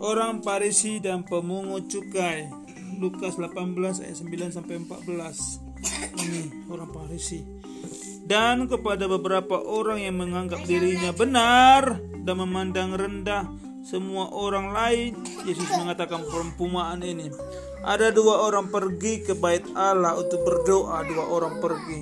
seorang Parisi dan pemungut cukai. Lukas 18 ayat 9 sampai 14. Ini orang Parisi. Dan kepada beberapa orang yang menganggap dirinya benar dan memandang rendah semua orang lain, Yesus mengatakan perempumaan ini. Ada dua orang pergi ke bait Allah untuk berdoa, dua orang pergi.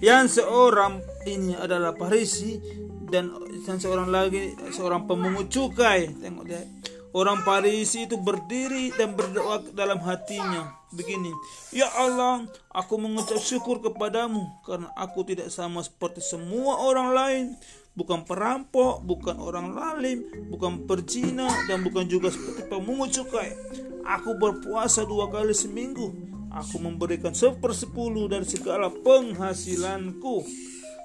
Yang seorang ini adalah Parisi dan dan seorang lagi seorang pemungut cukai. Tengok lihat. Orang Parisi itu berdiri dan berdoa dalam hatinya. Begini, Ya Allah, aku mengucap syukur kepadamu karena aku tidak sama seperti semua orang lain. Bukan perampok, bukan orang lalim, bukan perzina, dan bukan juga seperti pemungut cukai. Aku berpuasa dua kali seminggu. Aku memberikan sepersepuluh dari segala penghasilanku.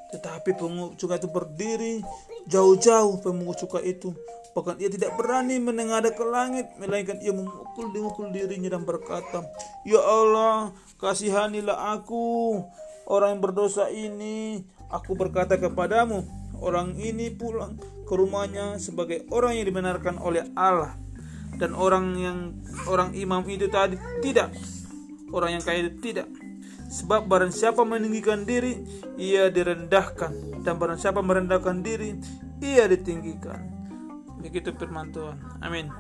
Tetapi pemungut cukai itu berdiri jauh-jauh pemungut cukai itu. Bahkan ia tidak berani menengadah ke langit, melainkan ia memukul memukul dirinya dan berkata, Ya Allah, kasihanilah aku, orang yang berdosa ini. Aku berkata kepadamu, orang ini pulang ke rumahnya sebagai orang yang dibenarkan oleh Allah. Dan orang yang orang imam itu tadi tidak, orang yang kaya itu tidak. Sebab barang siapa meninggikan diri, ia direndahkan. Dan barang siapa merendahkan diri, ia ditinggikan. Begitu firman Tuhan. Amin.